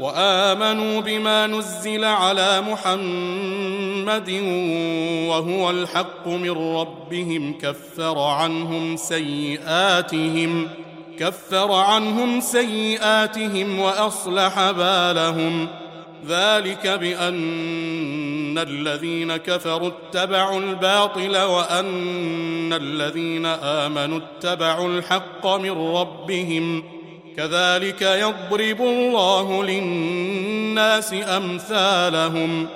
وامنوا بما نزل على محمد وهو الحق من ربهم كفر عنهم سيئاتهم كفر عنهم سيئاتهم واصلح بالهم ذلك بان الذين كفروا اتبعوا الباطل وان الذين امنوا اتبعوا الحق من ربهم كذلك يضرب الله للناس امثالهم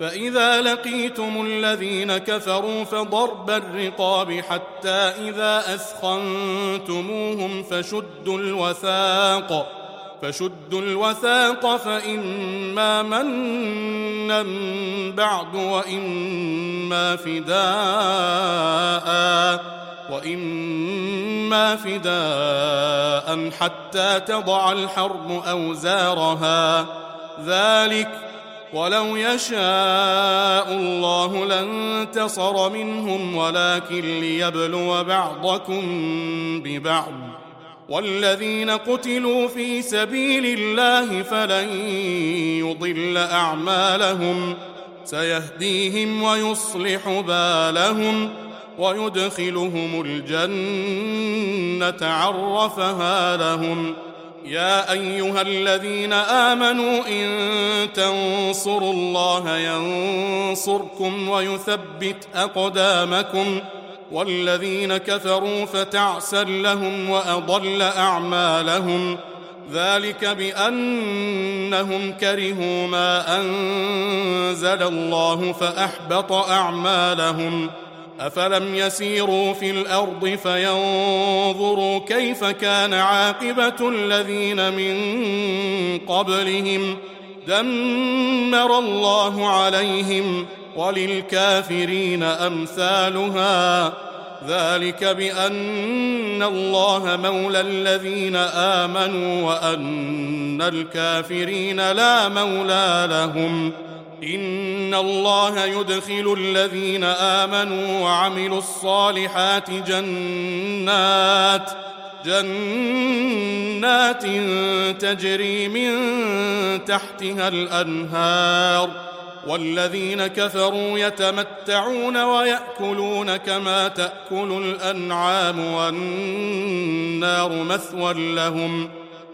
فاذا لقيتم الذين كفروا فضرب الرقاب حتى اذا اثخنتموهم فشدوا الوثاق فشدوا الوثاق فاما منا بعد واما فداء وإما فداء حتى تضع الحرب أوزارها ذلك ولو يشاء الله لانتصر منهم ولكن ليبلو بعضكم ببعض والذين قتلوا في سبيل الله فلن يضل أعمالهم سيهديهم ويصلح بالهم ويدخلهم الجنة عرفها لهم يا أيها الذين آمنوا إن تنصروا الله ينصركم ويثبت أقدامكم والذين كفروا فتعسى لهم وأضل أعمالهم ذلك بأنهم كرهوا ما أنزل الله فأحبط أعمالهم ۖ افلم يسيروا في الارض فينظروا كيف كان عاقبه الذين من قبلهم دمر الله عليهم وللكافرين امثالها ذلك بان الله مولى الذين امنوا وان الكافرين لا مولى لهم إن الله يدخل الذين آمنوا وعملوا الصالحات جنات جنات تجري من تحتها الأنهار والذين كفروا يتمتعون ويأكلون كما تأكل الأنعام والنار مثوى لهم ۖ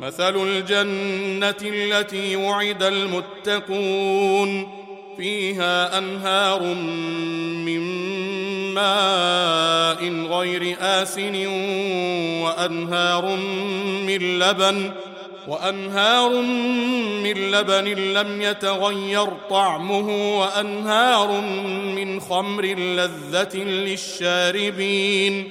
مثل الجنة التي وعد المتقون فيها أنهار من ماء غير آسن وأنهار من لبن وأنهار من لبن لم يتغير طعمه وأنهار من خمر لذة للشاربين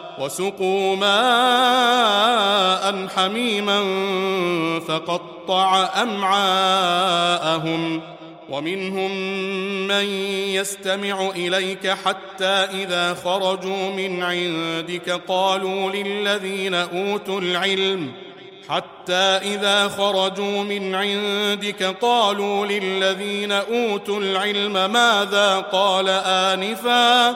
وسقوا ماء حميما فقطع امعاءهم ومنهم من يستمع اليك حتى اذا خرجوا من عندك قالوا للذين اوتوا العلم حتى إذا خرجوا من عندك قالوا للذين أوتوا العلم ماذا قال آنفاً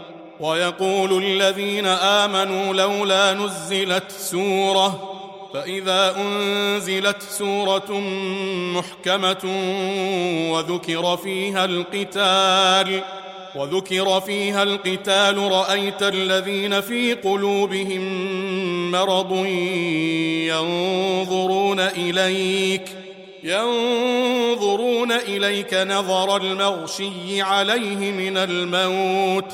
ويقول الذين آمنوا لولا نزلت سورة فإذا أنزلت سورة محكمة وذكر فيها القتال وذكر فيها القتال رأيت الذين في قلوبهم مرض ينظرون إليك ينظرون إليك نظر المغشي عليه من الموت ۖ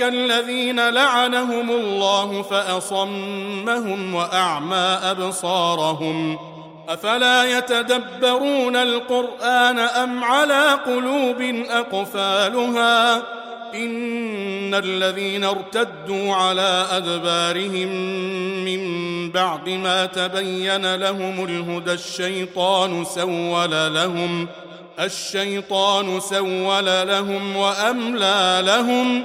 أولئك الذين لعنهم الله فأصمهم وأعمى أبصارهم أفلا يتدبرون القرآن أم على قلوب أقفالها إن الذين ارتدوا على أدبارهم من بعد ما تبين لهم الهدى الشيطان سول لهم الشيطان سول لهم وأملى لهم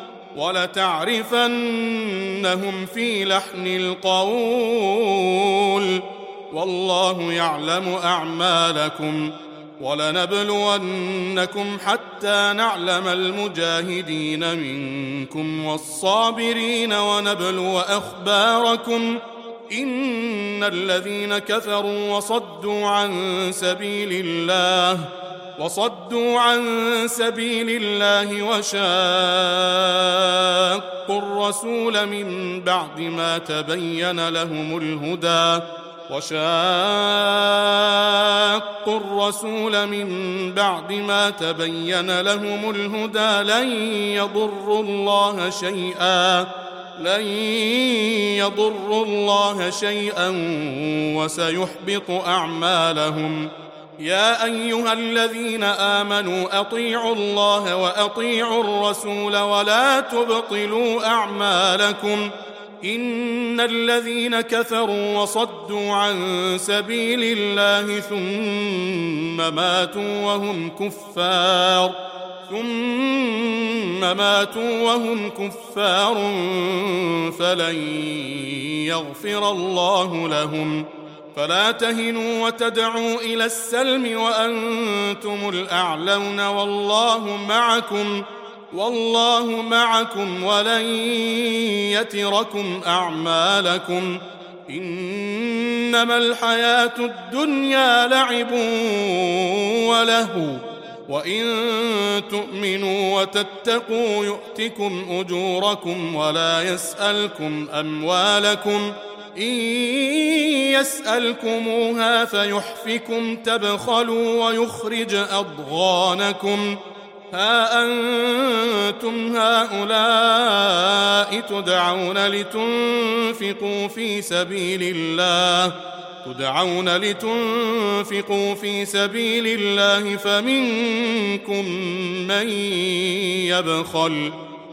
ولتعرفنهم في لحن القول والله يعلم اعمالكم ولنبلونكم حتى نعلم المجاهدين منكم والصابرين ونبلو اخباركم ان الذين كفروا وصدوا عن سبيل الله وصدوا عن سبيل الله وشاقوا الرسول من بعد ما تبين لهم الهدى وشاقوا الرسول من بعد ما تبين لهم الهدى لن يضروا الله شيئا لن يضروا الله شيئا وسيحبط أعمالهم ۖ يا ايها الذين امنوا اطيعوا الله واطيعوا الرسول ولا تبطلوا اعمالكم ان الذين كفروا وصدوا عن سبيل الله ثم ماتوا وهم كفار ثم ماتوا وهم كفار فلن يغفر الله لهم ۖ فلا تهنوا وتدعوا الى السلم وانتم الاعلون والله معكم والله معكم ولن يتركم اعمالكم انما الحياه الدنيا لعب وله وان تؤمنوا وتتقوا يؤتكم اجوركم ولا يسالكم اموالكم إن يسألكموها فيحفكم تبخلوا ويخرج أضغانكم ها أنتم هؤلاء تدعون لتنفقوا في سبيل الله تدعون لتنفقوا في سبيل الله فمنكم من يبخل